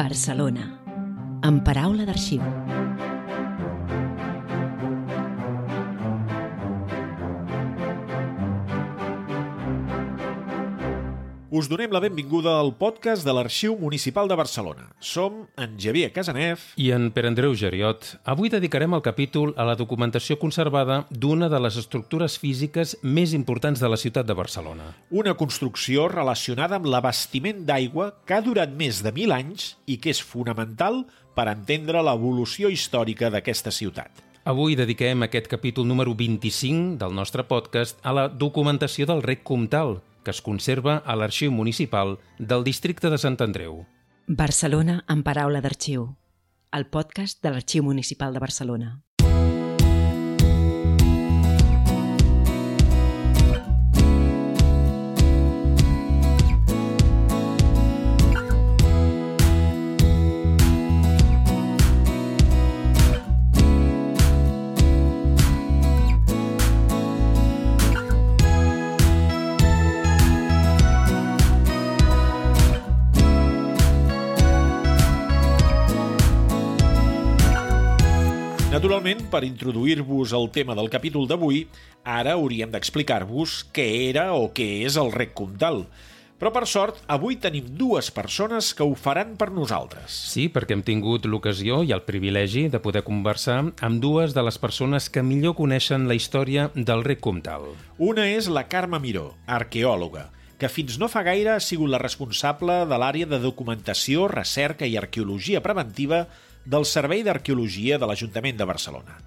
Barcelona, amb paraula d'arxiu. Us donem la benvinguda al podcast de l'Arxiu Municipal de Barcelona. Som en Javier Casanef i en Pere Andreu Geriot. Avui dedicarem el capítol a la documentació conservada d'una de les estructures físiques més importants de la ciutat de Barcelona. Una construcció relacionada amb l'abastiment d'aigua que ha durat més de mil anys i que és fonamental per entendre l'evolució històrica d'aquesta ciutat. Avui dediquem aquest capítol número 25 del nostre podcast a la documentació del rec Comtal, que es conserva a l'Arxiu Municipal del districte de Sant Andreu. Barcelona en paraula d'arxiu. El podcast de l'Arxiu Municipal de Barcelona. Naturalment, per introduir-vos al tema del capítol d'avui, ara hauríem d'explicar-vos què era o què és el rec comtal. Però, per sort, avui tenim dues persones que ho faran per nosaltres. Sí, perquè hem tingut l'ocasió i el privilegi de poder conversar amb dues de les persones que millor coneixen la història del rec comtal. Una és la Carme Miró, arqueòloga, que fins no fa gaire ha sigut la responsable de l'àrea de documentació, recerca i arqueologia preventiva del Servei d'Arqueologia de l'Ajuntament de Barcelona.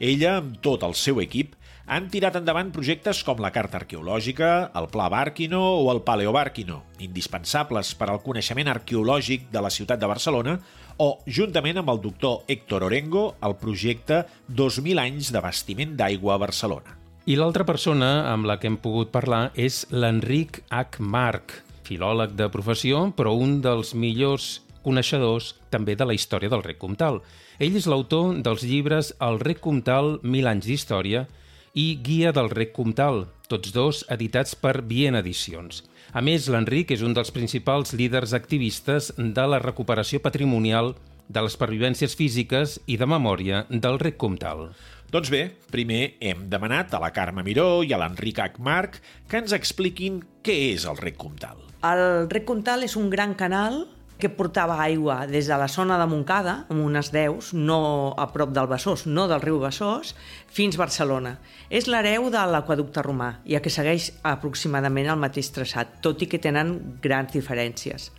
Ella, amb tot el seu equip, han tirat endavant projectes com la Carta Arqueològica, el Pla Bàrquino o el Paleobàrquino, indispensables per al coneixement arqueològic de la ciutat de Barcelona, o, juntament amb el doctor Héctor Orengo, el projecte 2.000 anys d'abastiment d'aigua a Barcelona. I l'altra persona amb la que hem pogut parlar és l'Enric H. Marc, filòleg de professió, però un dels millors coneixedors també de la història del rec comtal. Ell és l'autor dels llibres El rec comtal, Mil anys d'història i Guia del rec comtal, tots dos editats per Viena Edicions. A més, l'Enric és un dels principals líders activistes de la recuperació patrimonial de les pervivències físiques i de memòria del rec comtal. Doncs bé, primer hem demanat a la Carme Miró i a l'Enric Marc que ens expliquin què és el rec comtal. El rec comtal és un gran canal que portava aigua des de la zona de Montcada, amb unes deus, no a prop del Besòs, no del riu Besòs, fins Barcelona. És l'hereu de l'aquaducte romà, ja que segueix aproximadament el mateix traçat, tot i que tenen grans diferències.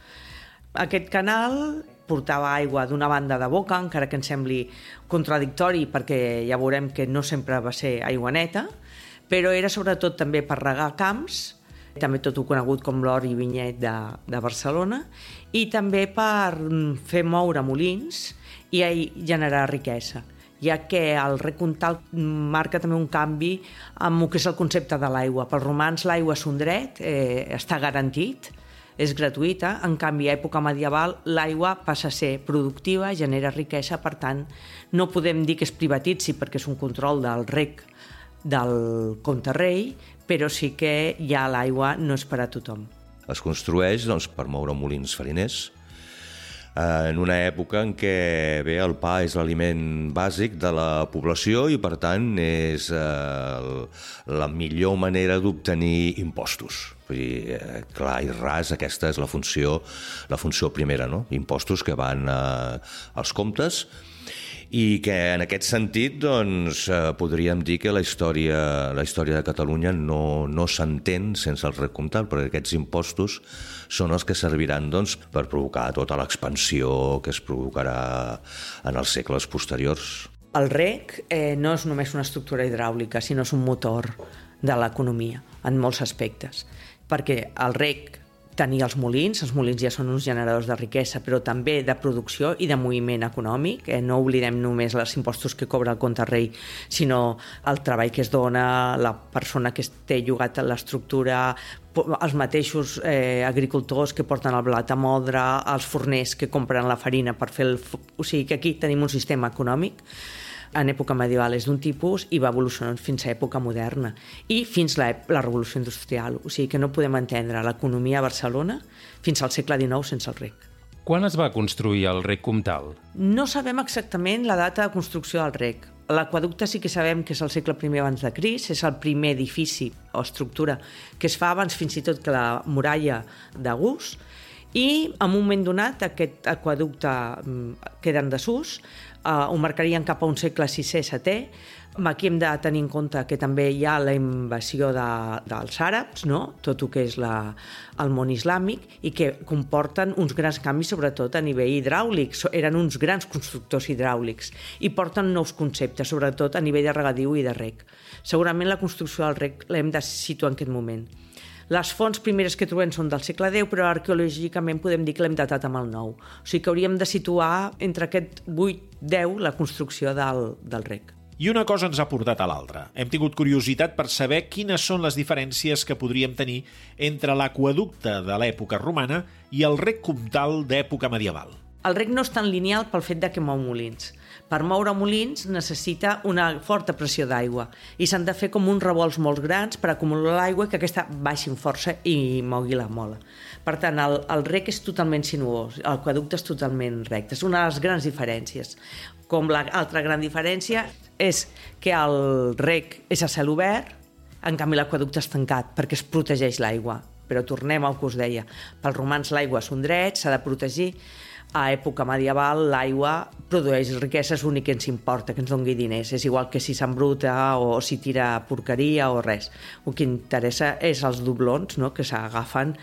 Aquest canal portava aigua d'una banda de boca, encara que ens sembli contradictori perquè ja veurem que no sempre va ser aigua neta, però era sobretot també per regar camps, també tot ho conegut com l'or i vinyet de, de Barcelona, i també per fer moure molins i generar riquesa ja que el recontal marca també un canvi amb el que és el concepte de l'aigua. Pels romans l'aigua és un dret, eh, està garantit, és gratuïta, en canvi a època medieval l'aigua passa a ser productiva, genera riquesa, per tant no podem dir que es privatitzi perquè és un control del rec del comte rei, però sí que ja l'aigua no és per a tothom. Es construeix doncs, per moure molins fariners, eh, en una època en què bé, el pa és l'aliment bàsic de la població i per tant és eh, la millor manera d'obtenir impostos. Vull dir, eh, clar i ras, aquesta és la funció, la funció primera, no? impostos que van eh, als comptes i que en aquest sentit doncs, eh, podríem dir que la història, la història de Catalunya no, no s'entén sense el rec comtal, perquè aquests impostos són els que serviran doncs, per provocar tota l'expansió que es provocarà en els segles posteriors. El rec eh, no és només una estructura hidràulica, sinó és un motor de l'economia en molts aspectes, perquè el rec tenir els molins, els molins ja són uns generadors de riquesa, però també de producció i de moviment econòmic. Eh? No oblidem només els impostos que cobra el compte rei, sinó el treball que es dona, la persona que té llogat a l'estructura, els mateixos eh, agricultors que porten el blat a modre, els forners que compren la farina per fer el... O sigui que aquí tenim un sistema econòmic en època medieval és d'un tipus i va evolucionant fins a època moderna i fins la, la revolució industrial. O sigui que no podem entendre l'economia a Barcelona fins al segle XIX sense el rec. Quan es va construir el rec comtal? No sabem exactament la data de construcció del rec. L'aquaducte sí que sabem que és el segle I abans de Cris, és el primer edifici o estructura que es fa abans fins i tot que la muralla de Gus, i en un moment donat aquest aquaducte mm, queda en desús, eh, ho marcarien cap a un segle VI-VII, Aquí hem de tenir en compte que també hi ha la invasió de, dels àrabs, no? tot el que és la, el món islàmic, i que comporten uns grans canvis, sobretot a nivell hidràulic. Eren uns grans constructors hidràulics i porten nous conceptes, sobretot a nivell de regadiu i de rec. Segurament la construcció del rec l'hem de situar en aquest moment. Les fonts primeres que trobem són del segle X, però arqueològicament podem dir que l'hem datat amb el nou. O sigui que hauríem de situar entre aquest 8-10 la construcció del, del rec. I una cosa ens ha portat a l'altra. Hem tingut curiositat per saber quines són les diferències que podríem tenir entre l'aquaducte de l'època romana i el rec comtal d'època medieval. El rec no és tan lineal pel fet de que mou molins. Per moure molins necessita una forta pressió d'aigua i s'han de fer com uns revolts molt grans per acumular l'aigua i que aquesta baixi en força i mogui la mola. Per tant, el, el rec és totalment sinuós, l'aquaducte és totalment recte. És una de les grans diferències. Com l'altra gran diferència és que el rec és a cel obert, en canvi l'aquaducte és tancat perquè es protegeix l'aigua. Però tornem al que us deia. Pels romans l'aigua és un dret, s'ha de protegir. A època medieval l'aigua produeix riquesa, és l'únic que ens importa, que ens doni diners. És igual que si s'embruta o si tira porqueria o res. El que interessa és els doblons no? que s'agafen,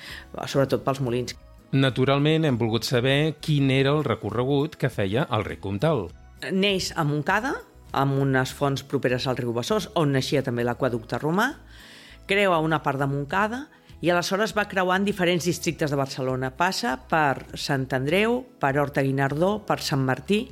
sobretot pels molins. Naturalment hem volgut saber quin era el recorregut que feia el rec comtal neix a Montcada, amb unes fonts properes al riu Besòs, on naixia també l'aquaducte romà, creua una part de Montcada i aleshores va creuant diferents districtes de Barcelona. Passa per Sant Andreu, per Horta Guinardó, per Sant Martí,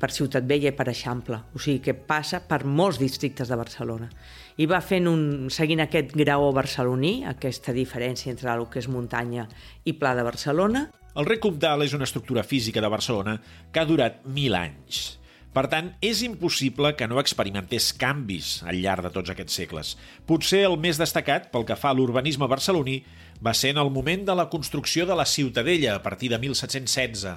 per Ciutat Vella i per Eixample. O sigui que passa per molts districtes de Barcelona. I va fent un, seguint aquest graó barceloní, aquesta diferència entre el que és muntanya i pla de Barcelona, el rec comtal és una estructura física de Barcelona que ha durat mil anys. Per tant, és impossible que no experimentés canvis al llarg de tots aquests segles. Potser el més destacat, pel que fa a l'urbanisme barceloní, va ser en el moment de la construcció de la Ciutadella a partir de 1716.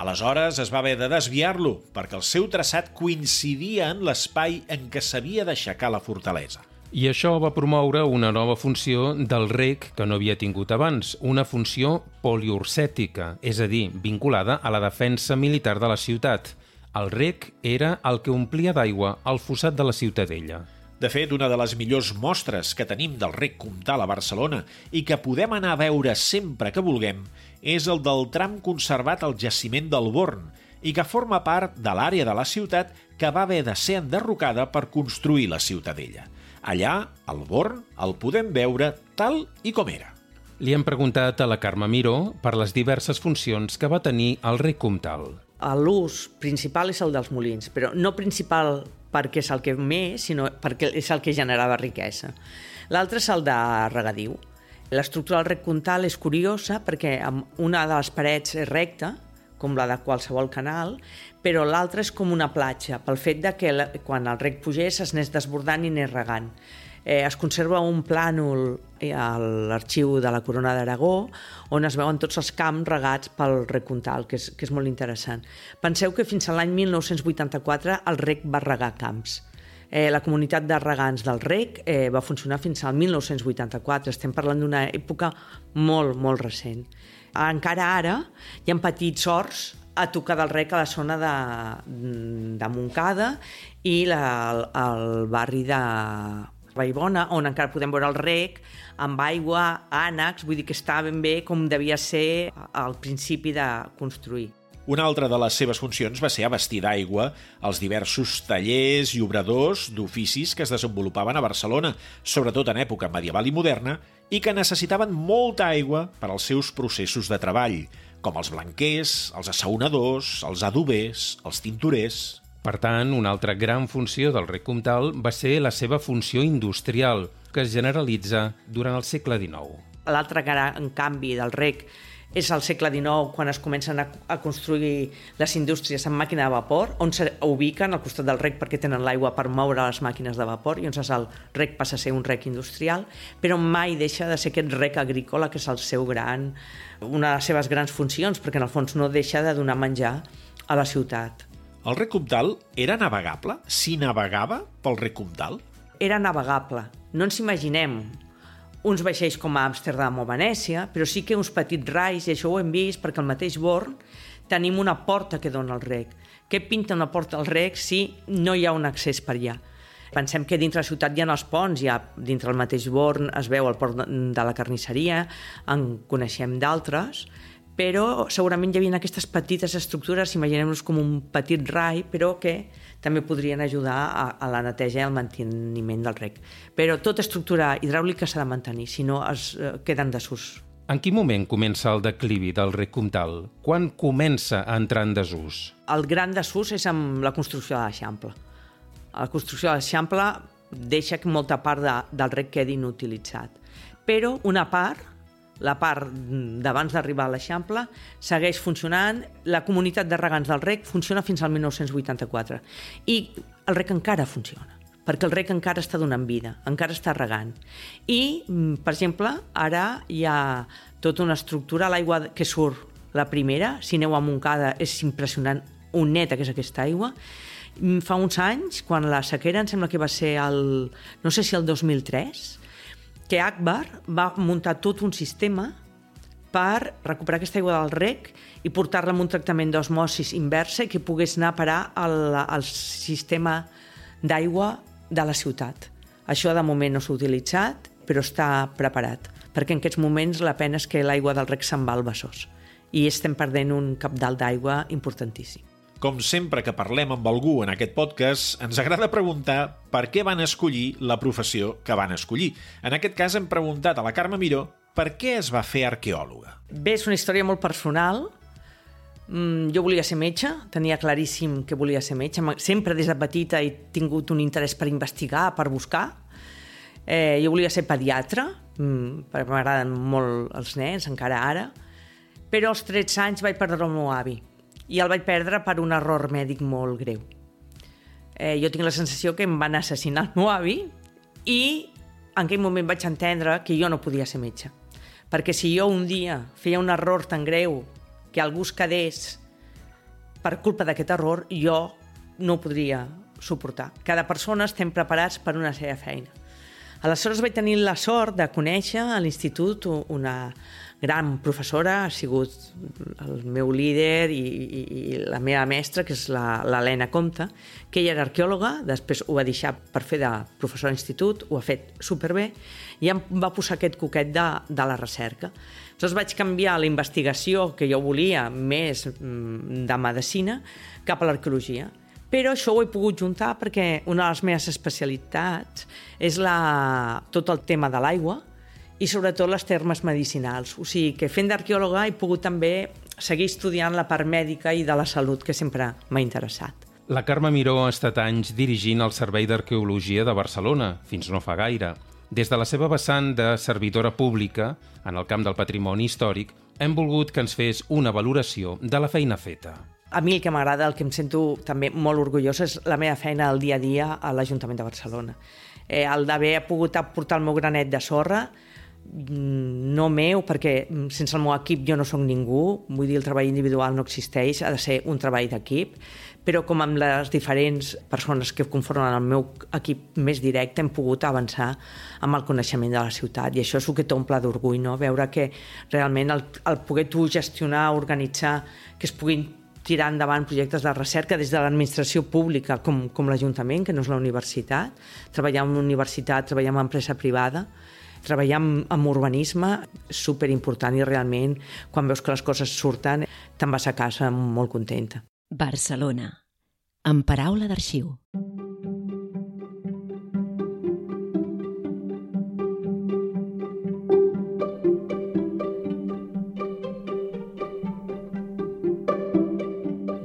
Aleshores es va haver de desviar-lo perquè el seu traçat coincidia en l'espai en què s'havia d'aixecar la fortalesa. I això va promoure una nova funció del rec que no havia tingut abans, una funció poliurcètica, és a dir, vinculada a la defensa militar de la ciutat. El rec era el que omplia d'aigua el fossat de la ciutadella. De fet, una de les millors mostres que tenim del rec comtal a Barcelona i que podem anar a veure sempre que vulguem és el del tram conservat al jaciment del Born i que forma part de l'àrea de la ciutat que va haver de ser enderrocada per construir la ciutadella. Allà, al Born, el podem veure tal i com era. Li hem preguntat a la Carme Miró per les diverses funcions que va tenir el rei comtal. L'ús principal és el dels molins, però no principal perquè és el que més, sinó perquè és el que generava riquesa. L'altre és el de regadiu. L'estructura del rec comtal és curiosa perquè una de les parets és recta, com la de qualsevol canal, però l'altra és com una platja, pel fet de que quan el rec pugés es n'és desbordant i n'és regant. Eh, es conserva un plànol a l'arxiu de la Corona d'Aragó on es veuen tots els camps regats pel rec Comtal, que és, que és molt interessant. Penseu que fins a l'any 1984 el rec va regar camps. Eh, la comunitat de regants del rec eh, va funcionar fins al 1984. Estem parlant d'una època molt, molt recent. Encara ara hi ha petits horts a tocar del rec a la zona de, de Montcada i la, el, el barri de Vallbona, on encara podem veure el rec amb aigua, ànecs, vull dir que està ben bé com devia ser al principi de construir. Una altra de les seves funcions va ser abastir d'aigua els diversos tallers i obradors d'oficis que es desenvolupaven a Barcelona, sobretot en època medieval i moderna, i que necessitaven molta aigua per als seus processos de treball, com els blanquers, els assaonadors, els adobers, els tintorers... Per tant, una altra gran funció del rec comtal va ser la seva funció industrial, que es generalitza durant el segle XIX. L'altre gran canvi del rec és al segle XIX quan es comencen a, a construir les indústries amb màquina de vapor, on se ubiquen al costat del rec perquè tenen l'aigua per moure les màquines de vapor i llavors el rec passa a ser un rec industrial, però mai deixa de ser aquest rec agrícola que és el seu gran, una de les seves grans funcions, perquè en el fons no deixa de donar menjar a la ciutat. El rec Comtal era navegable? S'hi navegava pel rec Comtal? Era navegable. No ens imaginem uns vaixells com a Amsterdam o Venècia, però sí que uns petits rais, i això ho hem vist perquè al mateix Born tenim una porta que dona al rec. Què pinta una porta al rec si no hi ha un accés per allà? Pensem que dintre la ciutat hi ha els ponts, ja dintre el mateix Born es veu el port de la carnisseria, en coneixem d'altres, però segurament hi havia aquestes petites estructures, imaginem-nos com un petit rai, però que també podrien ajudar a, a la neteja i al manteniment del rec. Però tota estructura hidràulica s'ha de mantenir, si no es eh, queden desús. En quin moment comença el declivi del rec comtal? Quan comença a entrar en desús? El gran desús és amb la construcció de l'Eixample. La construcció de l'Eixample deixa que molta part de, del rec quedi inutilitzat. Però una part la part d'abans d'arribar a l'Eixample segueix funcionant, la comunitat de regants del rec funciona fins al 1984 i el rec encara funciona perquè el rec encara està donant vida, encara està regant. I, mm, per exemple, ara hi ha tota una estructura, l'aigua que surt la primera, si aneu a Montcada és impressionant un neta que és aquesta aigua, mm, fa uns anys, quan la sequera, em sembla que va ser el, no sé si el 2003, que Akbar va muntar tot un sistema per recuperar aquesta aigua del rec i portar-la amb un tractament d'osmosis inversa i que pogués anar a parar al, al sistema d'aigua de la ciutat. Això de moment no s'ha utilitzat, però està preparat, perquè en aquests moments la pena és que l'aigua del rec se'n va al Besòs i estem perdent un capdalt d'aigua importantíssim. Com sempre que parlem amb algú en aquest podcast, ens agrada preguntar per què van escollir la professió que van escollir. En aquest cas hem preguntat a la Carme Miró per què es va fer arqueòloga. Bé, és una història molt personal. Mm, jo volia ser metge, tenia claríssim que volia ser metge. Sempre des de petita he tingut un interès per investigar, per buscar. Eh, jo volia ser pediatra, mm, perquè m'agraden molt els nens, encara ara. Però als 13 anys vaig perdre el meu avi i el vaig perdre per un error mèdic molt greu. Eh, jo tinc la sensació que em van assassinar el meu avi i en aquell moment vaig entendre que jo no podia ser metge. Perquè si jo un dia feia un error tan greu que algú es quedés per culpa d'aquest error, jo no ho podria suportar. Cada persona estem preparats per una seva feina. Aleshores vaig tenir la sort de conèixer a l'institut una gran professora, ha sigut el meu líder i, i, i la meva mestra, que és l'Helena Comte, que ella era arqueòloga, després ho va deixar per fer de professora d'institut, ho ha fet superbé, i em va posar aquest coquet de, de la recerca. Llavors vaig canviar la investigació que jo volia més mm, de medicina cap a l'arqueologia. Però això ho he pogut juntar perquè una de les meves especialitats és la, tot el tema de l'aigua, i sobretot les termes medicinals. O sigui que fent d'arqueòloga he pogut també seguir estudiant la part mèdica i de la salut, que sempre m'ha interessat. La Carme Miró ha estat anys dirigint el Servei d'Arqueologia de Barcelona, fins no fa gaire. Des de la seva vessant de servidora pública, en el camp del patrimoni històric, hem volgut que ens fes una valoració de la feina feta. A mi el que m'agrada, el que em sento també molt orgullosa, és la meva feina al dia a dia a l'Ajuntament de Barcelona. Eh, el d'haver pogut aportar el meu granet de sorra, no meu, perquè mm, sense el meu equip jo no sóc ningú, vull dir, el treball individual no existeix, ha de ser un treball d'equip, però com amb les diferents persones que conformen el meu equip més directe hem pogut avançar amb el coneixement de la ciutat. I això és el que t'omple d'orgull, no? veure que realment el, el poder tu gestionar, organitzar, que es puguin tirar endavant projectes de recerca des de l'administració pública com, com l'Ajuntament, que no és la universitat, treballar en una universitat, treballar en una empresa privada, treballar amb, amb urbanisme superimportant i realment quan veus que les coses surten te'n vas a casa molt contenta. Barcelona, amb paraula d'arxiu.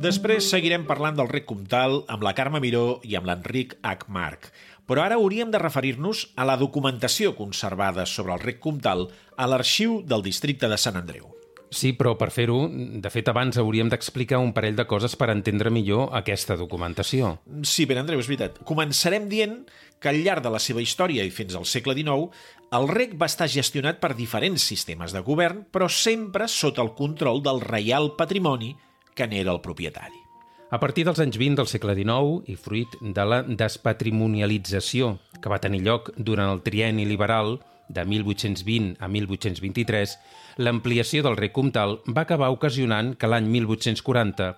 Després seguirem parlant del rec comtal amb la Carme Miró i amb l'Enric H. Marc. Però ara hauríem de referir-nos a la documentació conservada sobre el rec comtal a l'arxiu del districte de Sant Andreu. Sí, però per fer-ho, de fet, abans hauríem d'explicar un parell de coses per entendre millor aquesta documentació. Sí, Ben Andreu, és veritat. Començarem dient que al llarg de la seva història i fins al segle XIX, el rec va estar gestionat per diferents sistemes de govern, però sempre sota el control del Reial Patrimoni, que n'era el propietari. A partir dels anys 20 del segle XIX i fruit de la despatrimonialització que va tenir lloc durant el trienni liberal de 1820 a 1823, l'ampliació del rec comtal va acabar ocasionant que l'any 1840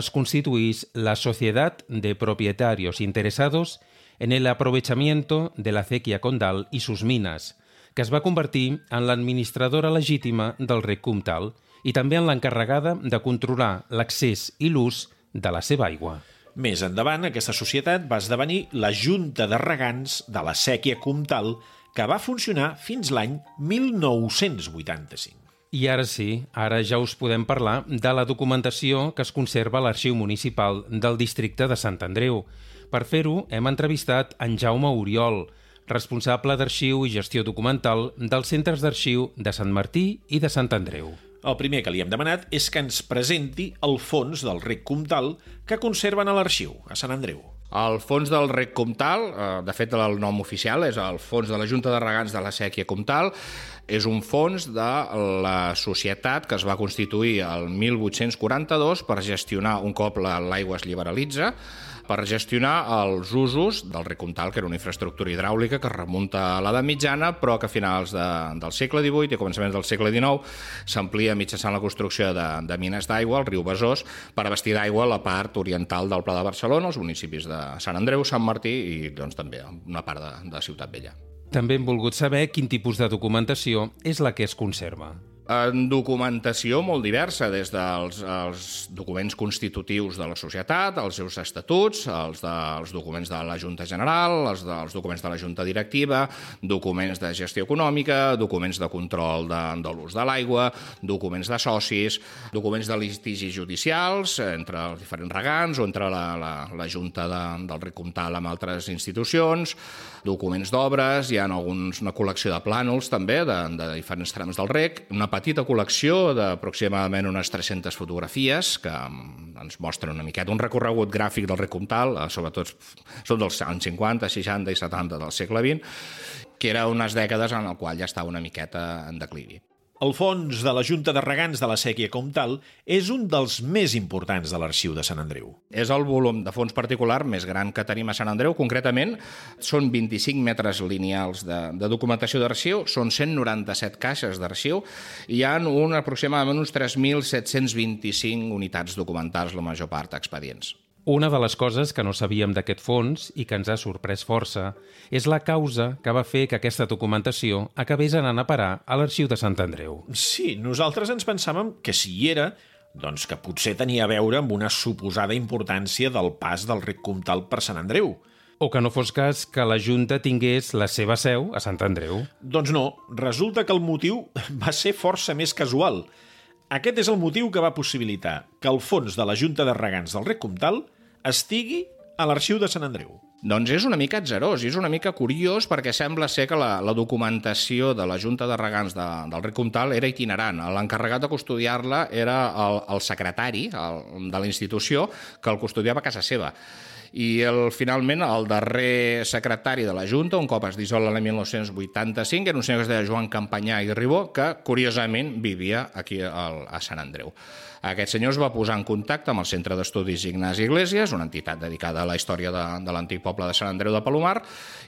es constituís la Societat de Propietarios Interesados en el aprovechamiento de la acequia condal i sus minas, que es va convertir en l'administradora legítima del rec comtal i també en l'encarregada de controlar l'accés i l'ús de la seva aigua. Més endavant, aquesta societat va esdevenir la Junta de Regants de la Sèquia Comtal, que va funcionar fins l'any 1985. I ara sí, ara ja us podem parlar de la documentació que es conserva a l'Arxiu Municipal del districte de Sant Andreu. Per fer-ho, hem entrevistat en Jaume Oriol, responsable d'Arxiu i Gestió Documental dels Centres d'Arxiu de Sant Martí i de Sant Andreu. El primer que li hem demanat és que ens presenti el fons del rec comtal que conserven a l'arxiu, a Sant Andreu. El fons del rec comtal, eh, de fet el nom oficial és el fons de la Junta de Regants de la Sèquia Comtal, és un fons de la societat que es va constituir el 1842 per gestionar un cop l'aigua es liberalitza, per gestionar els usos del recomtal, que era una infraestructura hidràulica que remunta a l'edat mitjana, però que a finals de, del segle XVIII i començaments del segle XIX s'amplia mitjançant la construcció de, de mines d'aigua al riu Besòs per abastir d'aigua la part oriental del Pla de Barcelona, els municipis de Sant Andreu, Sant Martí i doncs, també una part de, de Ciutat Vella. També hem volgut saber quin tipus de documentació és la que es conserva en documentació molt diversa, des dels els documents constitutius de la societat, els seus estatuts, els dels documents de la Junta General, els dels documents de la Junta Directiva, documents de gestió econòmica, documents de control de, de l'ús de l'aigua, documents de socis, documents de litigis judicials entre els diferents regants o entre la, la, la Junta de, del Rec Comtal amb altres institucions, documents d'obres, hi ha alguns, una col·lecció de plànols també de, de diferents trams del rec, una petita col·lecció d'aproximadament unes 300 fotografies que ens mostren una miqueta un recorregut gràfic del recomtal, eh, sobretot són dels anys 50, 60 i 70 del segle XX, que era unes dècades en el qual ja estava una miqueta en declivi. El fons de la Junta de Regants de la Sèquia Comtal és un dels més importants de l'arxiu de Sant Andreu. És el volum de fons particular més gran que tenim a Sant Andreu. Concretament, són 25 metres lineals de, de documentació d'arxiu, són 197 caixes d'arxiu i hi ha un, aproximadament uns 3.725 unitats documentals, la major part expedients. Una de les coses que no sabíem d'aquest fons i que ens ha sorprès força és la causa que va fer que aquesta documentació acabés anant a parar a l'arxiu de Sant Andreu. Sí, nosaltres ens pensàvem que si hi era, doncs que potser tenia a veure amb una suposada importància del pas del rec comtal per Sant Andreu. O que no fos cas que la Junta tingués la seva seu a Sant Andreu. Doncs no, resulta que el motiu va ser força més casual. Aquest és el motiu que va possibilitar que el fons de la Junta de Regants del Rec Comtal estigui a l'arxiu de Sant Andreu. Doncs és una mica atzerós i és una mica curiós perquè sembla ser que la, la documentació de la Junta de Regants de, del Rec Comtal era itinerant. L'encarregat de custodiar-la era el, el secretari el, de la institució que el custodiava a casa seva i el, finalment el darrer secretari de la Junta, un cop es dissol l'any 1985, era un senyor que es deia Joan Campanyà i Ribó, que curiosament vivia aquí al, a Sant Andreu. Aquest senyor es va posar en contacte amb el Centre d'Estudis Ignasi Iglesias, una entitat dedicada a la història de, de l'antic poble de Sant Andreu de Palomar,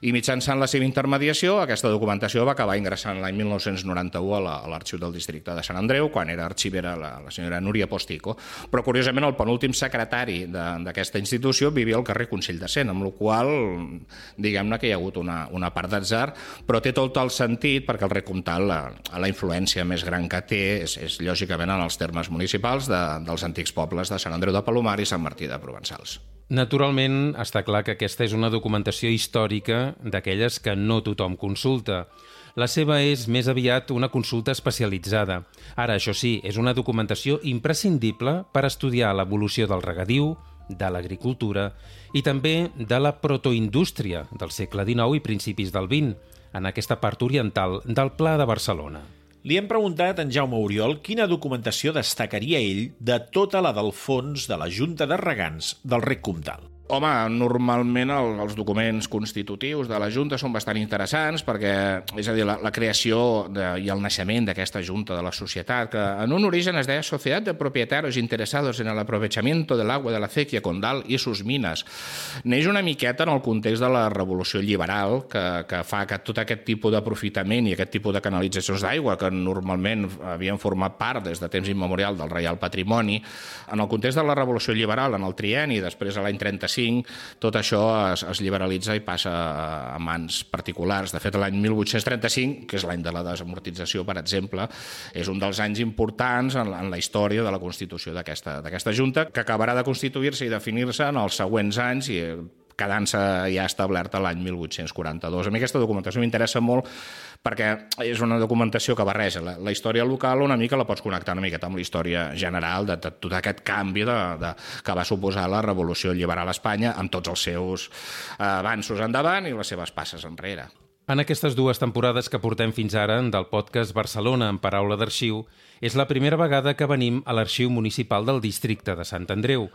i mitjançant la seva intermediació, aquesta documentació va acabar ingressant l'any 1991 a l'arxiu del districte de Sant Andreu, quan era arxivera la, la senyora Núria Postico. Però, curiosament, el penúltim secretari d'aquesta institució vivia al carrer Consell de Cent, amb la qual diguem-ne que hi ha hagut una, una part d'atzar, però té tot el sentit perquè el recomtal, la, la influència més gran que té és, és lògicament en els termes municipals, de, dels antics pobles de Sant Andreu de Palomar i Sant Martí de Provençals. Naturalment, està clar que aquesta és una documentació històrica d'aquelles que no tothom consulta. La seva és més aviat una consulta especialitzada. Ara, això sí, és una documentació imprescindible per estudiar l'evolució del regadiu, de l'agricultura i també de la protoindústria del segle XIX i principis del XX, en aquesta part oriental del Pla de Barcelona. Li hem preguntat a en Jaume Oriol quina documentació destacaria ell de tota la del fons de la Junta de Regants del Rec Comtal. Home, normalment el, els documents constitutius de la Junta són bastant interessants perquè, és a dir, la, la creació de, i el naixement d'aquesta Junta de la societat, que en un origen es deia Societat de Propietarios Interesados en el Aprovechamiento del Agua de la Acequia Condal i sus Mines, neix una miqueta en el context de la revolució liberal que, que fa que tot aquest tipus d'aprofitament i aquest tipus de canalitzacions d'aigua que normalment havien format part des de temps immemorial del Reial Patrimoni, en el context de la revolució liberal, en el trieni, després a l'any 35, 1935 tot això es, es liberalitza i passa a mans particulars. De fet, l'any 1835, que és l'any de la desamortització, per exemple, és un dels anys importants en, en la història de la constitució d'aquesta Junta, que acabarà de constituir-se i definir-se en els següents anys i quedant-se ja establerta l'any 1842. A mi aquesta documentació m'interessa molt perquè és una documentació que barreja la, la història local una mica la pots connectar una miqueta amb la història general de, de tot aquest canvi de, de, que va suposar la revolució liberal a Espanya amb tots els seus eh, avanços endavant i les seves passes enrere. En aquestes dues temporades que portem fins ara del podcast Barcelona en paraula d'arxiu, és la primera vegada que venim a l'arxiu municipal del districte de Sant Andreu,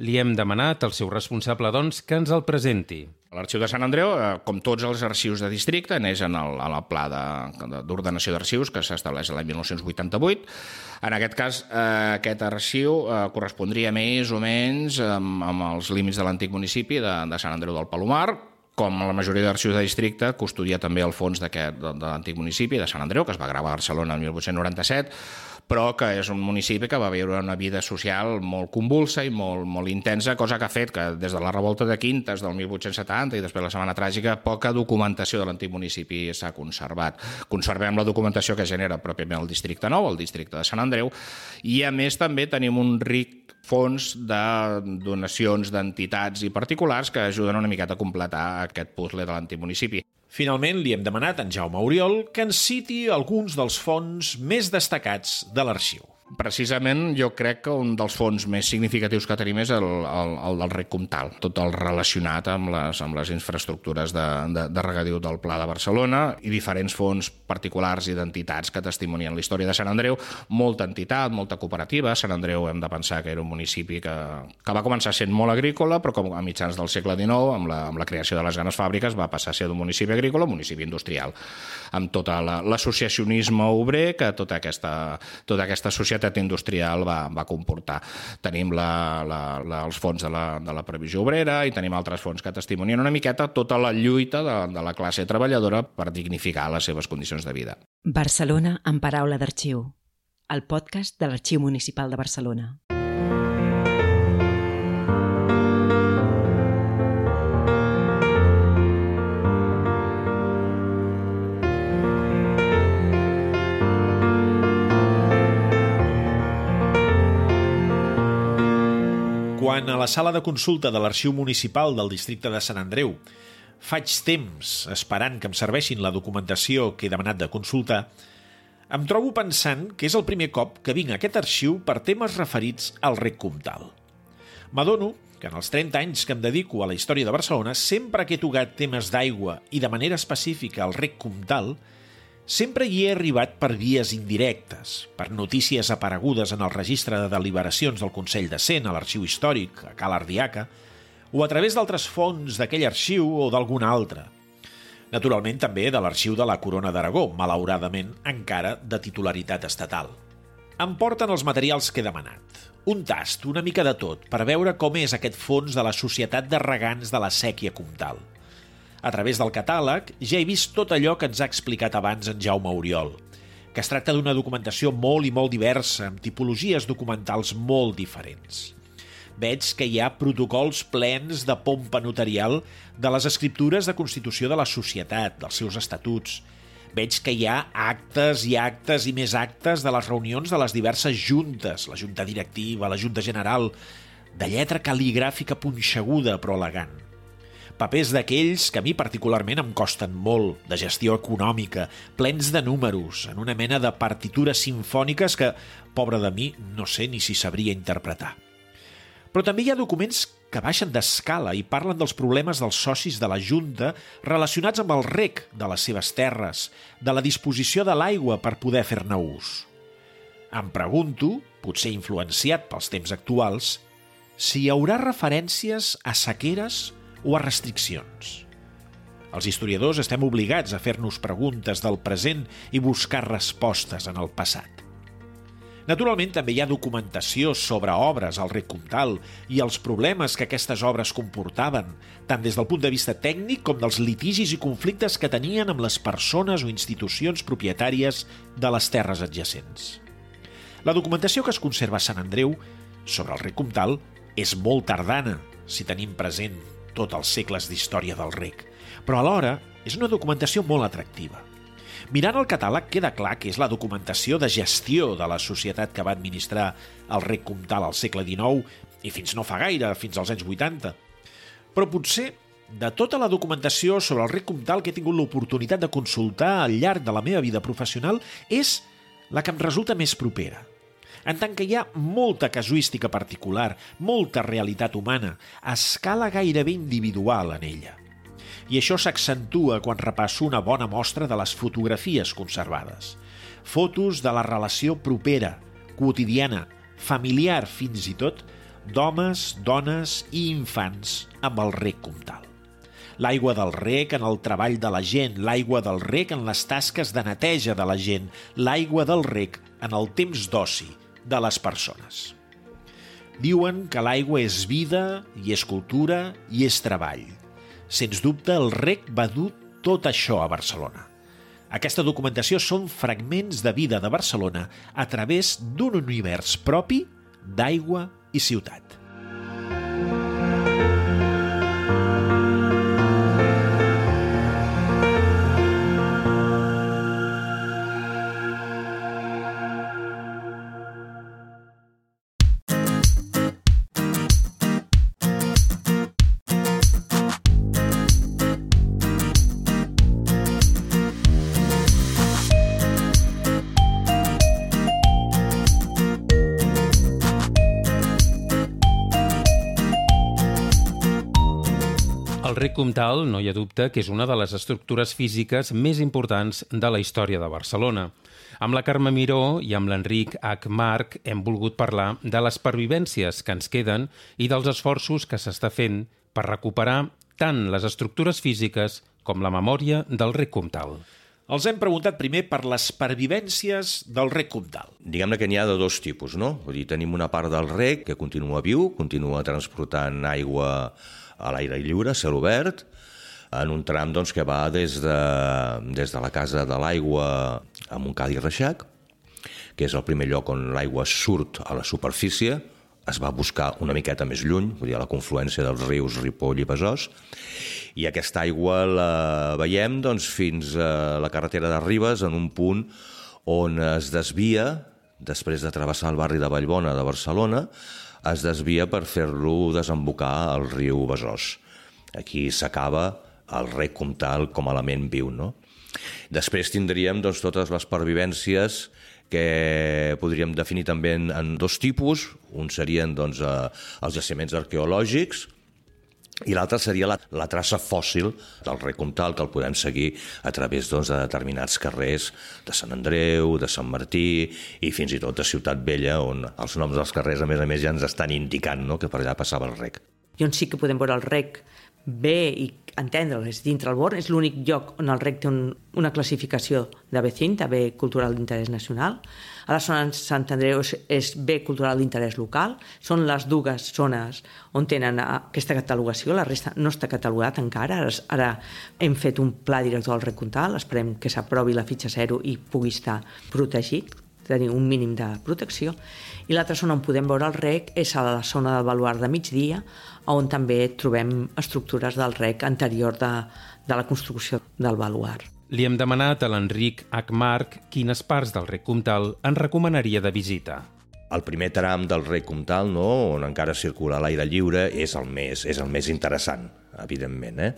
li hem demanat al seu responsable, doncs, que ens el presenti. L'Arxiu de Sant Andreu, eh, com tots els arxius de districte, neix en el, en el pla d'ordenació de, d'arxius que s'estableix l'any 1988. En aquest cas, eh, aquest arxiu eh, correspondria més o menys amb, amb els límits de l'antic municipi de, de Sant Andreu del Palomar, com la majoria d'arxius de districte, custodia també el fons de, de l'antic municipi de Sant Andreu, que es va gravar a Barcelona el 1897, però que és un municipi que va viure una vida social molt convulsa i molt, molt intensa, cosa que ha fet que des de la revolta de Quintes del 1870 i després la Setmana Tràgica, poca documentació de l'antic municipi s'ha conservat. Conservem la documentació que genera pròpiament el districte nou, el districte de Sant Andreu, i a més també tenim un ric fons de donacions d'entitats i particulars que ajuden una miqueta a completar aquest puzzle de l'antic municipi. Finalment, li hem demanat a en Jaume Oriol que ens citi alguns dels fons més destacats de l'arxiu precisament jo crec que un dels fons més significatius que tenim és el, el, el del rec comtal, tot el relacionat amb les, amb les infraestructures de, de, de regadiu del Pla de Barcelona i diferents fons particulars i d'entitats que testimonien la història de Sant Andreu, molta entitat, molta cooperativa. Sant Andreu hem de pensar que era un municipi que, que va començar sent molt agrícola, però com a mitjans del segle XIX, amb la, amb la creació de les grans fàbriques, va passar a ser d'un municipi agrícola a un municipi industrial, amb tot l'associacionisme obrer que tota aquesta, tota aquesta societat societat industrial va, va comportar. Tenim la, la, la, els fons de la, de la previsió obrera i tenim altres fons que testimonien una miqueta tota la lluita de, de la classe treballadora per dignificar les seves condicions de vida. Barcelona en paraula d'arxiu. El podcast de l'Arxiu Municipal de Barcelona. Quan a la sala de consulta de l'Arxiu Municipal del districte de Sant Andreu faig temps esperant que em serveixin la documentació que he demanat de consultar, em trobo pensant que és el primer cop que vinc a aquest arxiu per temes referits al rec comtal. M'adono que en els 30 anys que em dedico a la història de Barcelona sempre que he tocat temes d'aigua i de manera específica al rec comtal, sempre hi he arribat per vies indirectes, per notícies aparegudes en el registre de deliberacions del Consell de Cent, a l'Arxiu Històric, a Cal Ardiaca, o a través d'altres fons d'aquell arxiu o d'algun altre. Naturalment també de l'Arxiu de la Corona d'Aragó, malauradament encara de titularitat estatal. Em porten els materials que he demanat. Un tast, una mica de tot, per veure com és aquest fons de la Societat de Regants de la Sèquia Comtal – a través del catàleg ja he vist tot allò que ens ha explicat abans en Jaume Oriol, que es tracta d'una documentació molt i molt diversa, amb tipologies documentals molt diferents. Veig que hi ha protocols plens de pompa notarial de les escriptures de constitució de la societat, dels seus estatuts. Veig que hi ha actes i actes i més actes de les reunions de les diverses juntes, la junta directiva, la junta general, de lletra cal·ligràfica punxeguda però elegant papers d'aquells que a mi particularment em costen molt, de gestió econòmica, plens de números, en una mena de partitures sinfòniques que, pobre de mi, no sé ni si sabria interpretar. Però també hi ha documents que baixen d'escala i parlen dels problemes dels socis de la Junta relacionats amb el rec de les seves terres, de la disposició de l'aigua per poder fer-ne ús. Em pregunto, potser influenciat pels temps actuals, si hi haurà referències a sequeres o a restriccions. Els historiadors estem obligats a fer-nos preguntes del present i buscar respostes en el passat. Naturalment, també hi ha documentació sobre obres al rec comtal i els problemes que aquestes obres comportaven, tant des del punt de vista tècnic com dels litigis i conflictes que tenien amb les persones o institucions propietàries de les terres adjacents. La documentació que es conserva a Sant Andreu sobre el rec comtal és molt tardana, si tenim present tots els segles d'història del rec, però alhora és una documentació molt atractiva. Mirant el catàleg queda clar que és la documentació de gestió de la societat que va administrar el rec comtal al segle XIX i fins no fa gaire, fins als anys 80. Però potser de tota la documentació sobre el rec comtal que he tingut l'oportunitat de consultar al llarg de la meva vida professional és la que em resulta més propera en tant que hi ha molta casuística particular, molta realitat humana, a escala gairebé individual en ella. I això s'accentua quan repasso una bona mostra de les fotografies conservades. Fotos de la relació propera, quotidiana, familiar fins i tot, d'homes, dones i infants amb el rec comtal. L'aigua del rec en el treball de la gent, l'aigua del rec en les tasques de neteja de la gent, l'aigua del rec en el temps d'oci, de les persones. Diuen que l'aigua és vida i és cultura i és treball. Sens dubte, el rec va dur tot això a Barcelona. Aquesta documentació són fragments de vida de Barcelona a través d'un univers propi d'aigua i ciutat. El rec comtal, no hi ha dubte, que és una de les estructures físiques més importants de la història de Barcelona. Amb la Carme Miró i amb l'Enric H. Marc hem volgut parlar de les pervivències que ens queden i dels esforços que s'està fent per recuperar tant les estructures físiques com la memòria del rec comtal. Els hem preguntat primer per les pervivències del rec comtal. Diguem-ne que n'hi ha de dos tipus, no? Vull dir, tenim una part del rec que continua viu, continua transportant aigua a l'aire lliure, cel obert, en un tram doncs, que va des de, des de la Casa de l'Aigua a Montcada i Reixac, que és el primer lloc on l'aigua surt a la superfície, es va buscar una miqueta més lluny, vull dir, a la confluència dels rius Ripoll i Besòs, i aquesta aigua la veiem doncs, fins a la carretera de Ribes, en un punt on es desvia, després de travessar el barri de Vallbona de Barcelona, es desvia per fer-lo desembocar al riu Besòs. Aquí s'acaba el rec comtal com a element viu. No? Després tindríem doncs, totes les pervivències que podríem definir també en, en dos tipus. Un serien doncs, eh, els jaciments arqueològics, i l'altre seria la, la traça fòssil del rei comtal, que el podem seguir a través doncs, de determinats carrers de Sant Andreu, de Sant Martí i fins i tot de Ciutat Vella, on els noms dels carrers, a més a més, ja ens estan indicant no?, que per allà passava el rec. I on sí que podem veure el rec bé i entendre'l és dintre el Born, és l'únic lloc on el rec té un, una classificació de B5, de bé cultural d'interès nacional. A la zona de Sant Andreu és, és bé cultural d'interès local. Són les dues zones on tenen aquesta catalogació, la resta no està catalogat encara. Ara, ara hem fet un pla director del rec comtal, esperem que s'aprovi la fitxa zero i pugui estar protegit, tenir un mínim de protecció. I l'altra zona on podem veure el rec és a la zona del baluart de migdia, on també trobem estructures del rec anterior de, de la construcció del baluart. Li hem demanat a l'Enric H. Marc quines parts del rec comtal en recomanaria de visita. El primer tram del rec comtal, no, on encara circula l'aire lliure, és el més, és el més interessant, evidentment. Eh?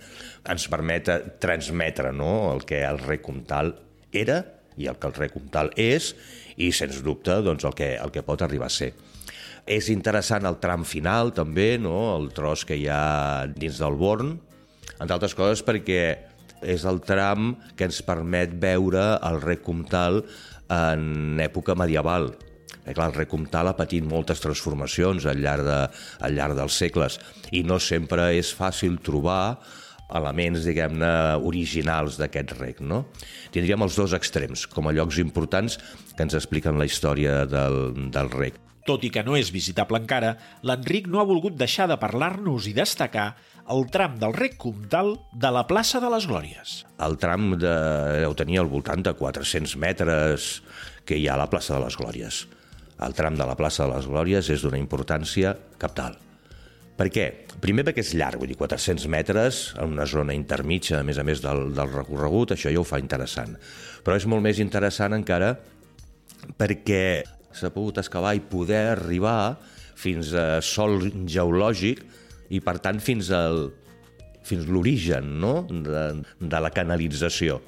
Ens permet transmetre no, el que el rec comtal era i el que el rec comtal és, i sens dubte doncs, el, que, el que pot arribar a ser. És interessant el tram final, també, no? el tros que hi ha dins del Born, entre altres coses perquè és el tram que ens permet veure el rec comtal en època medieval. Eh, clar, el rec comtal ha patit moltes transformacions al llarg, de, al llarg dels segles i no sempre és fàcil trobar elements, diguem-ne, originals d'aquest rec, no? Tindríem els dos extrems, com a llocs importants que ens expliquen la història del, del rec. Tot i que no és visitable encara, l'Enric no ha volgut deixar de parlar-nos i destacar el tram del rec comtal de la plaça de les Glòries. El tram de, deu tenir al voltant de 400 metres que hi ha a la plaça de les Glòries. El tram de la plaça de les Glòries és d'una importància capital. Per què? Primer perquè és llarg, vull dir, 400 metres en una zona intermitja, a més a més del, del recorregut, això ja ho fa interessant. Però és molt més interessant encara perquè s'ha pogut excavar i poder arribar fins a sol geològic i, per tant, fins al fins l'origen no? de, de la canalització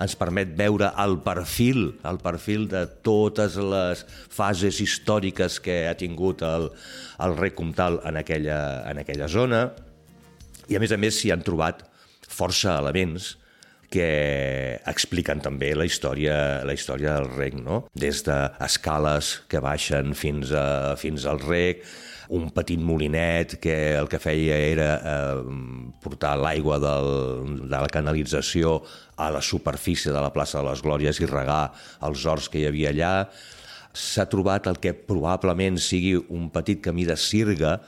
ens permet veure el perfil, el perfil de totes les fases històriques que ha tingut el, el rei comtal en aquella, en aquella zona. I, a més a més, s'hi han trobat força elements que expliquen també la història, la història del rec, no? Des d'escales que baixen fins, a, fins al rec, un petit molinet que el que feia era eh, portar l'aigua de la canalització a la superfície de la plaça de les Glòries i regar els horts que hi havia allà. S'ha trobat el que probablement sigui un petit camí de sirga,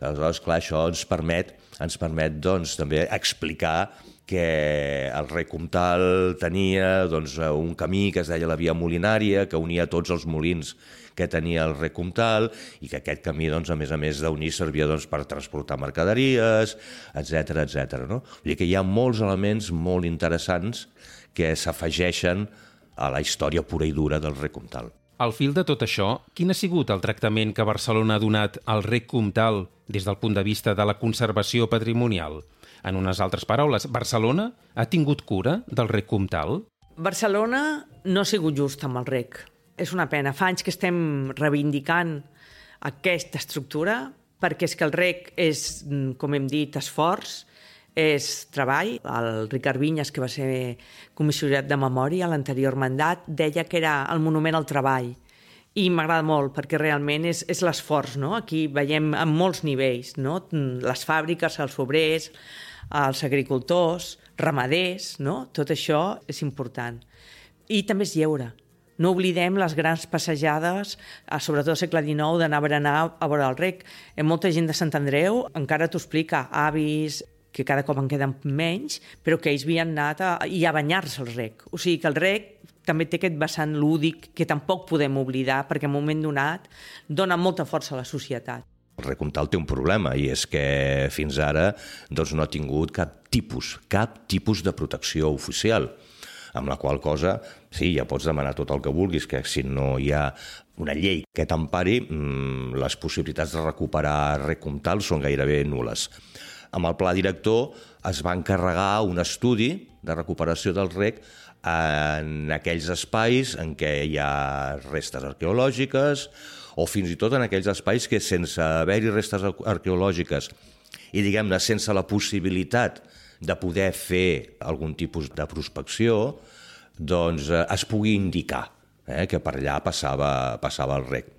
aleshores, clar, això ens permet, ens permet doncs, també explicar que el rei comtal tenia doncs, un camí que es deia la via molinària, que unia tots els molins que tenia el rei comtal i que aquest camí, doncs, a més a més d'unir, servia doncs, per transportar mercaderies, etc etc. no? Vull dir que hi ha molts elements molt interessants que s'afegeixen a la història pura i dura del rei comtal. Al fil de tot això, quin ha sigut el tractament que Barcelona ha donat al rec comtal des del punt de vista de la conservació patrimonial? En unes altres paraules, Barcelona ha tingut cura del rec comtal? Barcelona no ha sigut just amb el rec. És una pena. Fa anys que estem reivindicant aquesta estructura perquè és que el rec és, com hem dit, esforç, és treball. El Ricard Vinyes, que va ser comissionat de memòria a l'anterior mandat, deia que era el monument al treball. I m'agrada molt, perquè realment és, és l'esforç, no? Aquí veiem en molts nivells, no? Les fàbriques, els obrers, els agricultors, ramaders, no? Tot això és important. I també és lleure. No oblidem les grans passejades, sobretot al segle XIX, d'anar a berenar a veure el rec. En molta gent de Sant Andreu encara t'ho explica, avis, que cada cop en queden menys, però que ells havien anat a, i a banyar-se al rec. O sigui que el rec també té aquest vessant lúdic que tampoc podem oblidar perquè en un moment donat dona molta força a la societat. El Recomtal té un problema i és que fins ara doncs, no ha tingut cap tipus, cap tipus de protecció oficial amb la qual cosa, sí, ja pots demanar tot el que vulguis, que si no hi ha una llei que t'empari, mmm, les possibilitats de recuperar recomtal són gairebé nules. Amb el pla director es va encarregar un estudi de recuperació del rec en aquells espais en què hi ha restes arqueològiques o fins i tot en aquells espais que sense haver-hi restes arqueològiques i, diguem-ne, sense la possibilitat de poder fer algun tipus de prospecció, doncs eh, es pugui indicar eh, que per allà passava, passava el rec.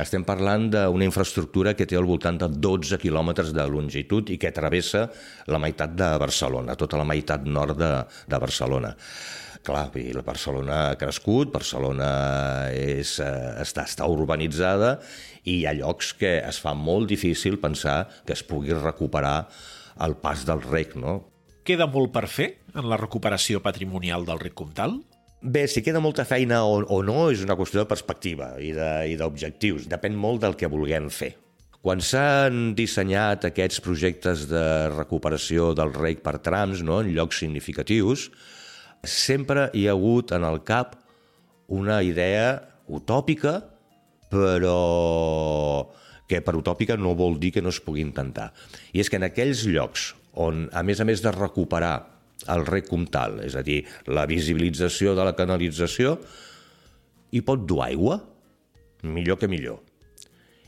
Estem parlant d'una infraestructura que té al voltant de 12 quilòmetres de longitud i que travessa la meitat de Barcelona, tota la meitat nord de, de Barcelona clar, la Barcelona ha crescut, Barcelona és, eh, està, està urbanitzada i hi ha llocs que es fa molt difícil pensar que es pugui recuperar el pas del rec, no? Queda molt per fer en la recuperació patrimonial del rec comtal? Bé, si queda molta feina o, o no és una qüestió de perspectiva i d'objectius. Depèn molt del que vulguem fer. Quan s'han dissenyat aquests projectes de recuperació del rec per trams no, en llocs significatius, sempre hi ha hagut en el cap una idea utòpica, però que per utòpica no vol dir que no es pugui intentar. I és que en aquells llocs on, a més a més de recuperar el rec comtal, és a dir, la visibilització de la canalització, i pot dur aigua? Millor que millor.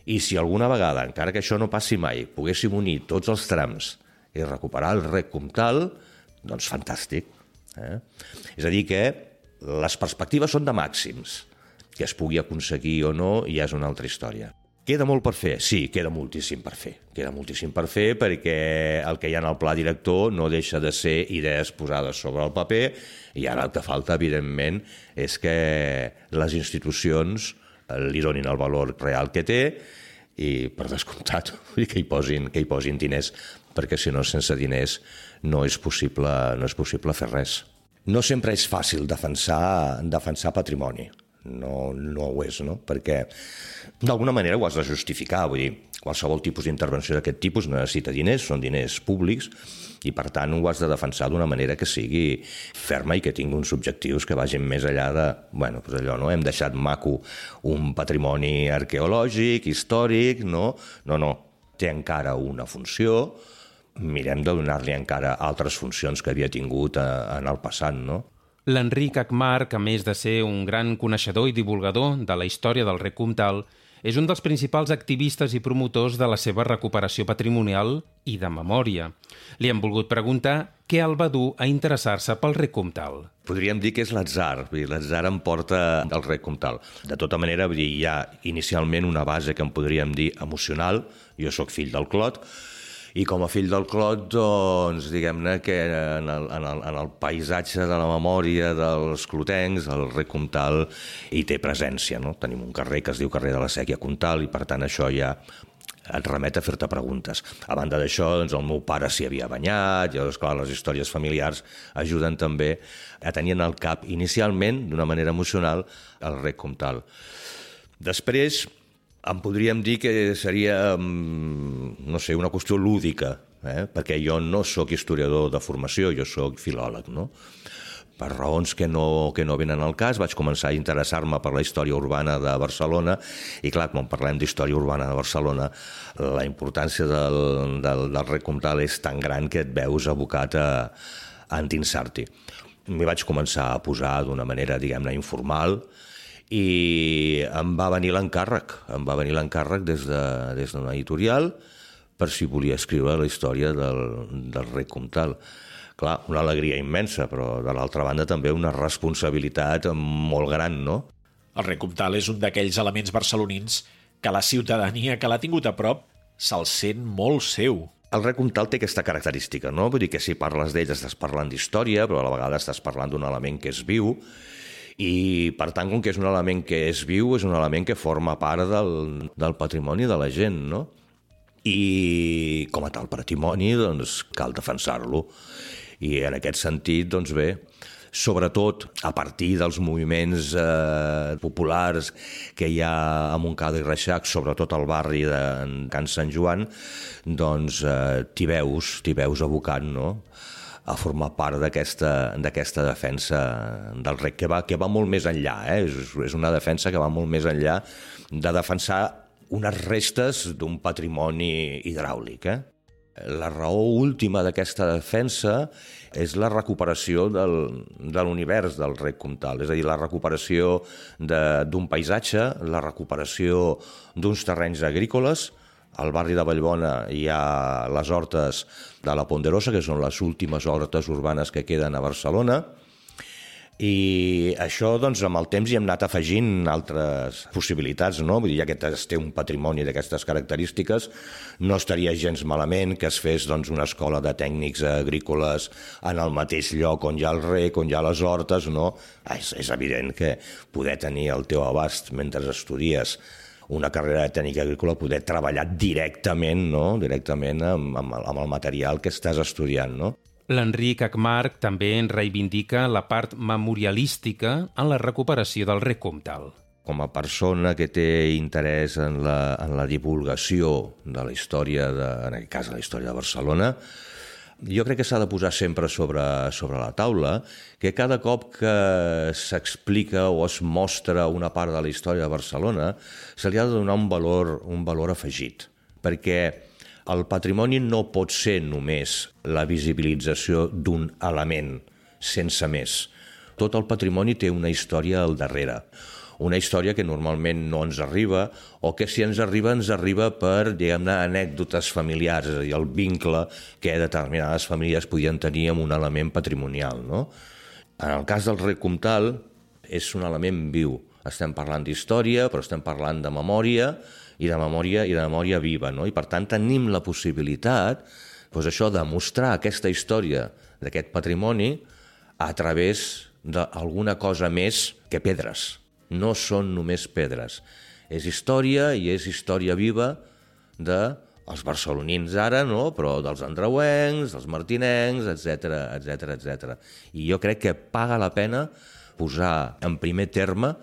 I si alguna vegada, encara que això no passi mai, poguéssim unir tots els trams i recuperar el rec comtal, doncs fantàstic. Eh? És a dir, que les perspectives són de màxims. Que es pugui aconseguir o no ja és una altra història. Queda molt per fer? Sí, queda moltíssim per fer. Queda moltíssim per fer perquè el que hi ha en el pla director no deixa de ser idees posades sobre el paper i ara el que falta, evidentment, és que les institucions li donin el valor real que té i, per descomptat, que hi posin, que hi posin diners, perquè si no, sense diners no és possible, no és possible fer res. No sempre és fàcil defensar, defensar patrimoni no, no ho és, no? perquè d'alguna manera ho has de justificar, vull dir, qualsevol tipus d'intervenció d'aquest tipus necessita diners, són diners públics, i per tant ho has de defensar d'una manera que sigui ferma i que tingui uns objectius que vagin més enllà de, bueno, doncs allò, no? hem deixat maco un patrimoni arqueològic, històric, no? No, no, té encara una funció, mirem de donar-li encara altres funcions que havia tingut eh, en el passat, no? L'Enric Acmarc, a més de ser un gran coneixedor i divulgador de la història del rec comtal, és un dels principals activistes i promotors de la seva recuperació patrimonial i de memòria. Li hem volgut preguntar què el va dur a interessar-se pel rec comtal. Podríem dir que és l'atzar, l'atzar em porta al rec comtal. De tota manera, hi ha inicialment una base que en podríem dir emocional, jo sóc fill del Clot, i com a fill del Clot, doncs, diguem-ne que en el, en, el, en el paisatge de la memòria dels clotencs, el rec Comtal hi té presència. No? Tenim un carrer que es diu carrer de la Sèquia Comtal i, per tant, això ja et remet a fer-te preguntes. A banda d'això, doncs, el meu pare s'hi havia banyat, i, esclar, les històries familiars ajuden també a tenir en el cap, inicialment, d'una manera emocional, el rec Comtal. Després, en podríem dir que seria, no sé, una qüestió lúdica, eh? perquè jo no sóc historiador de formació, jo sóc filòleg, no? per raons que no, que no venen al cas, vaig començar a interessar-me per la història urbana de Barcelona i clar, quan parlem d'història urbana de Barcelona la importància del, del, del recomtal és tan gran que et veus abocat a, a endinsar-t'hi. M'hi vaig començar a posar d'una manera, diguem-ne, informal, i em va venir l'encàrrec, em va venir l'encàrrec des d'una de, des editorial per si volia escriure la història del, del rei Comtal. Clar, una alegria immensa, però de l'altra banda també una responsabilitat molt gran, no? El rei Comtal és un d'aquells elements barcelonins que la ciutadania que l'ha tingut a prop se'l sent molt seu. El rei Comtal té aquesta característica, no? Vull dir que si parles d'ell estàs parlant d'història, però a la vegada estàs parlant d'un element que és viu, i per tant, com que és un element que és viu, és un element que forma part del, del patrimoni de la gent, no? I com a tal patrimoni, doncs, cal defensar-lo. I en aquest sentit, doncs bé, sobretot a partir dels moviments eh, populars que hi ha a Montcada i Reixac, sobretot al barri de Can Sant Joan, doncs eh, t'hi veus, t'hi veus abocant, no?, a formar part d'aquesta defensa del rec, que va, que va molt més enllà, eh? és, és una defensa que va molt més enllà de defensar unes restes d'un patrimoni hidràulic. Eh? La raó última d'aquesta defensa és la recuperació del, de l'univers del rec comtal, és a dir, la recuperació d'un paisatge, la recuperació d'uns terrenys agrícoles, al barri de Vallbona hi ha les hortes de la Ponderosa, que són les últimes hortes urbanes que queden a Barcelona, i això, doncs, amb el temps hi hem anat afegint altres possibilitats, no? Vull dir, ja que té un patrimoni d'aquestes característiques, no estaria gens malament que es fes doncs, una escola de tècnics agrícoles en el mateix lloc on hi ha el rec, on hi ha les hortes, no? Ah, és, és evident que poder tenir el teu abast mentre estudies una carrera de tècnica agrícola, poder treballar directament, no? directament amb, amb, amb el material que estàs estudiant. No? L'Enric Acmarc també en reivindica la part memorialística en la recuperació del rec comtal. Com a persona que té interès en la, en la divulgació de la història, de, en aquest cas la història de Barcelona, jo crec que s'ha de posar sempre sobre, sobre la taula que cada cop que s'explica o es mostra una part de la història de Barcelona se li ha de donar un valor, un valor afegit, perquè El patrimoni no pot ser només la visibilització d'un element, sense més. Tot el patrimoni té una història al darrere una història que normalment no ens arriba o que si ens arriba ens arriba per, diguem-ne, anècdotes familiars, és a dir, el vincle que determinades famílies podien tenir amb un element patrimonial. No? En el cas del rec comtal és un element viu. Estem parlant d'història, però estem parlant de memòria i de memòria i de memòria viva, no? I per tant tenim la possibilitat doncs això de mostrar aquesta història d'aquest patrimoni a través d'alguna cosa més que pedres. No són només pedres. És història i és història viva de els barcelonins ara, no? però dels andreuencs, dels martinencs, etc etc etc. I jo crec que paga la pena posar en primer terme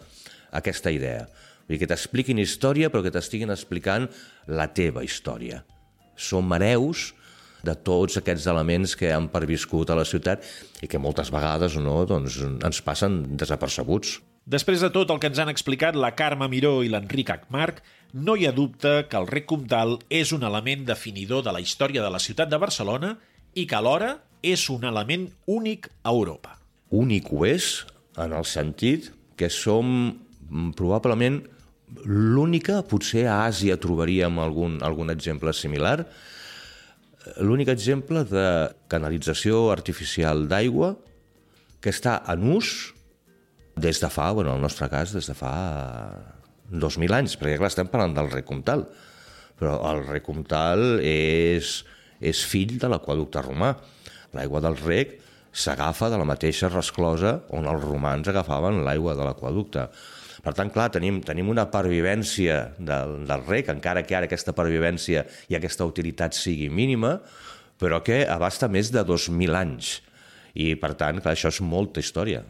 aquesta idea. Vull dir, que t'expliquin història, però que t'estiguin explicant la teva història. Som hereus de tots aquests elements que han perviscut a la ciutat i que moltes vegades no, doncs, ens passen desapercebuts. Després de tot el que ens han explicat la Carme Miró i l'Enric Acmarc, no hi ha dubte que el rec comtal és un element definidor de la història de la ciutat de Barcelona i que alhora és un element únic a Europa. Únic ho és en el sentit que som mm, probablement l'única, potser a Àsia trobaríem algun, algun exemple similar, l'únic exemple de canalització artificial d'aigua que està en ús des de fa, bueno, en el nostre cas, des de fa 2.000 anys, perquè clar, estem parlant del rec comtal, però el rec comtal és, és fill de l'aquaducte romà. L'aigua del rec s'agafa de la mateixa resclosa on els romans agafaven l'aigua de l'aquaducte. Per tant, clar, tenim, tenim una pervivència del, del rec, encara que ara aquesta pervivència i aquesta utilitat sigui mínima, però que abasta més de 2.000 anys. I, per tant, clar, això és molta història.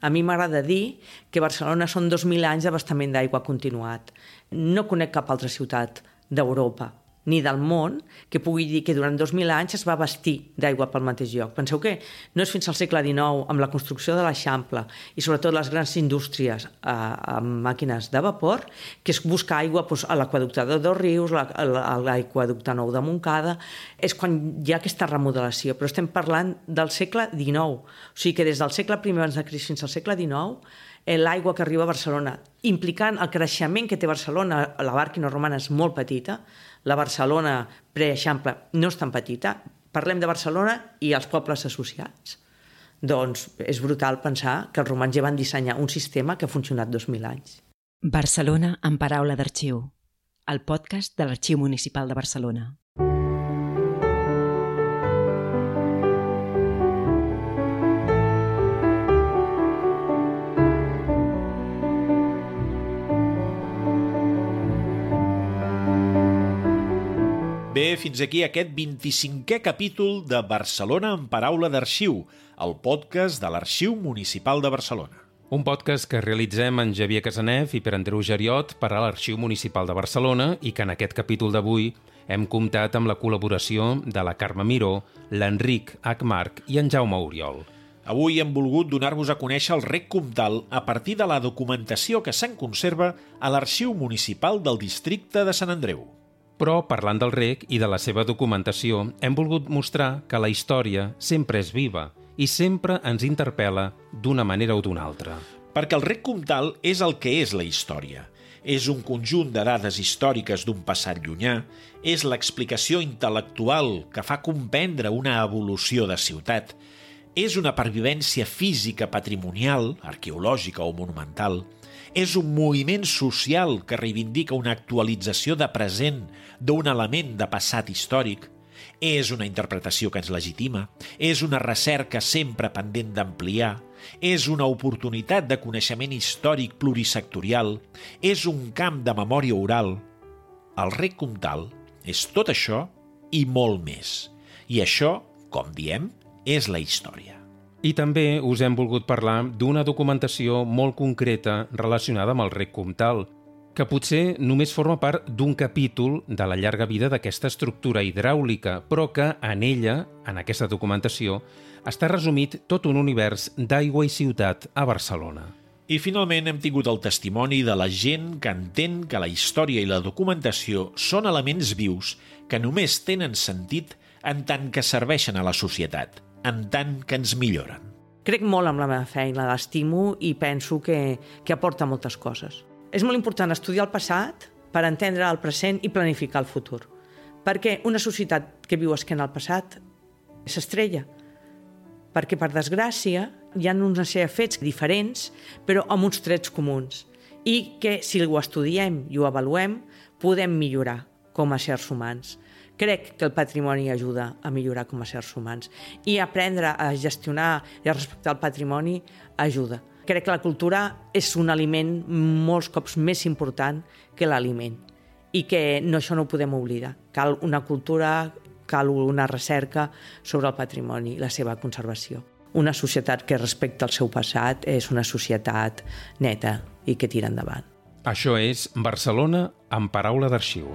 A mi m'agrada dir que Barcelona són 2.000 anys d'abastament d'aigua continuat. No conec cap altra ciutat d'Europa ni del món que pugui dir que durant 2.000 anys es va vestir d'aigua pel mateix lloc. Penseu que no és fins al segle XIX, amb la construcció de l'Eixample i sobretot les grans indústries eh, amb màquines de vapor, que es busca aigua doncs, a l'aquaducte de Dos Rius, a l'aquaducte Nou de Montcada, és quan hi ha aquesta remodelació, però estem parlant del segle XIX. O sigui que des del segle I abans de Crist fins al segle XIX eh, l'aigua que arriba a Barcelona, implicant el creixement que té Barcelona, la Bàrquina romana és molt petita, la Barcelona preeixample no és tan petita, parlem de Barcelona i els pobles associats. Doncs és brutal pensar que els romans ja van dissenyar un sistema que ha funcionat 2.000 anys. Barcelona en paraula d'arxiu, el podcast de l'Arxiu Municipal de Barcelona. Bé, fins aquí aquest 25è capítol de Barcelona en paraula d'arxiu, el podcast de l'Arxiu Municipal de Barcelona. Un podcast que realitzem en Javier Casanev i per Andreu Geriot per a l'Arxiu Municipal de Barcelona i que en aquest capítol d'avui hem comptat amb la col·laboració de la Carme Miró, l'Enric Acmarc i en Jaume Oriol. Avui hem volgut donar-vos a conèixer el rec comtal a partir de la documentació que se'n conserva a l'Arxiu Municipal del Districte de Sant Andreu. Però, parlant del rec i de la seva documentació, hem volgut mostrar que la història sempre és viva i sempre ens interpel·la d'una manera o d'una altra. Perquè el rec comtal és el que és la història. És un conjunt de dades històriques d'un passat llunyà, és l'explicació intel·lectual que fa comprendre una evolució de ciutat, és una pervivència física patrimonial, arqueològica o monumental, és un moviment social que reivindica una actualització de present d'un element de passat històric, és una interpretació que ens legitima, és una recerca sempre pendent d'ampliar, és una oportunitat de coneixement històric plurisectorial, és un camp de memòria oral. El rec comtal és tot això i molt més. I això, com diem, és la història. I també us hem volgut parlar d'una documentació molt concreta relacionada amb el rec comtal, que potser només forma part d'un capítol de la llarga vida d'aquesta estructura hidràulica, però que en ella, en aquesta documentació, està resumit tot un univers d'aigua i ciutat a Barcelona. I finalment hem tingut el testimoni de la gent que entén que la història i la documentació són elements vius que només tenen sentit en tant que serveixen a la societat, en tant que ens milloren. Crec molt en la meva feina, l'estimo i penso que, que aporta moltes coses. És molt important estudiar el passat per entendre el present i planificar el futur. Perquè una societat que viu esquena al passat s'estrella. Perquè, per desgràcia, hi ha sèrie de fets diferents, però amb uns trets comuns. I que, si ho estudiem i ho avaluem, podem millorar com a sers humans. Crec que el patrimoni ajuda a millorar com a sers humans. I aprendre a gestionar i a respectar el patrimoni ajuda. Crec que la cultura és un aliment molts cops més important que l'aliment i que no, això no ho podem oblidar. Cal una cultura, cal una recerca sobre el patrimoni i la seva conservació. Una societat que respecta el seu passat és una societat neta i que tira endavant. Això és Barcelona amb paraula d'arxiu.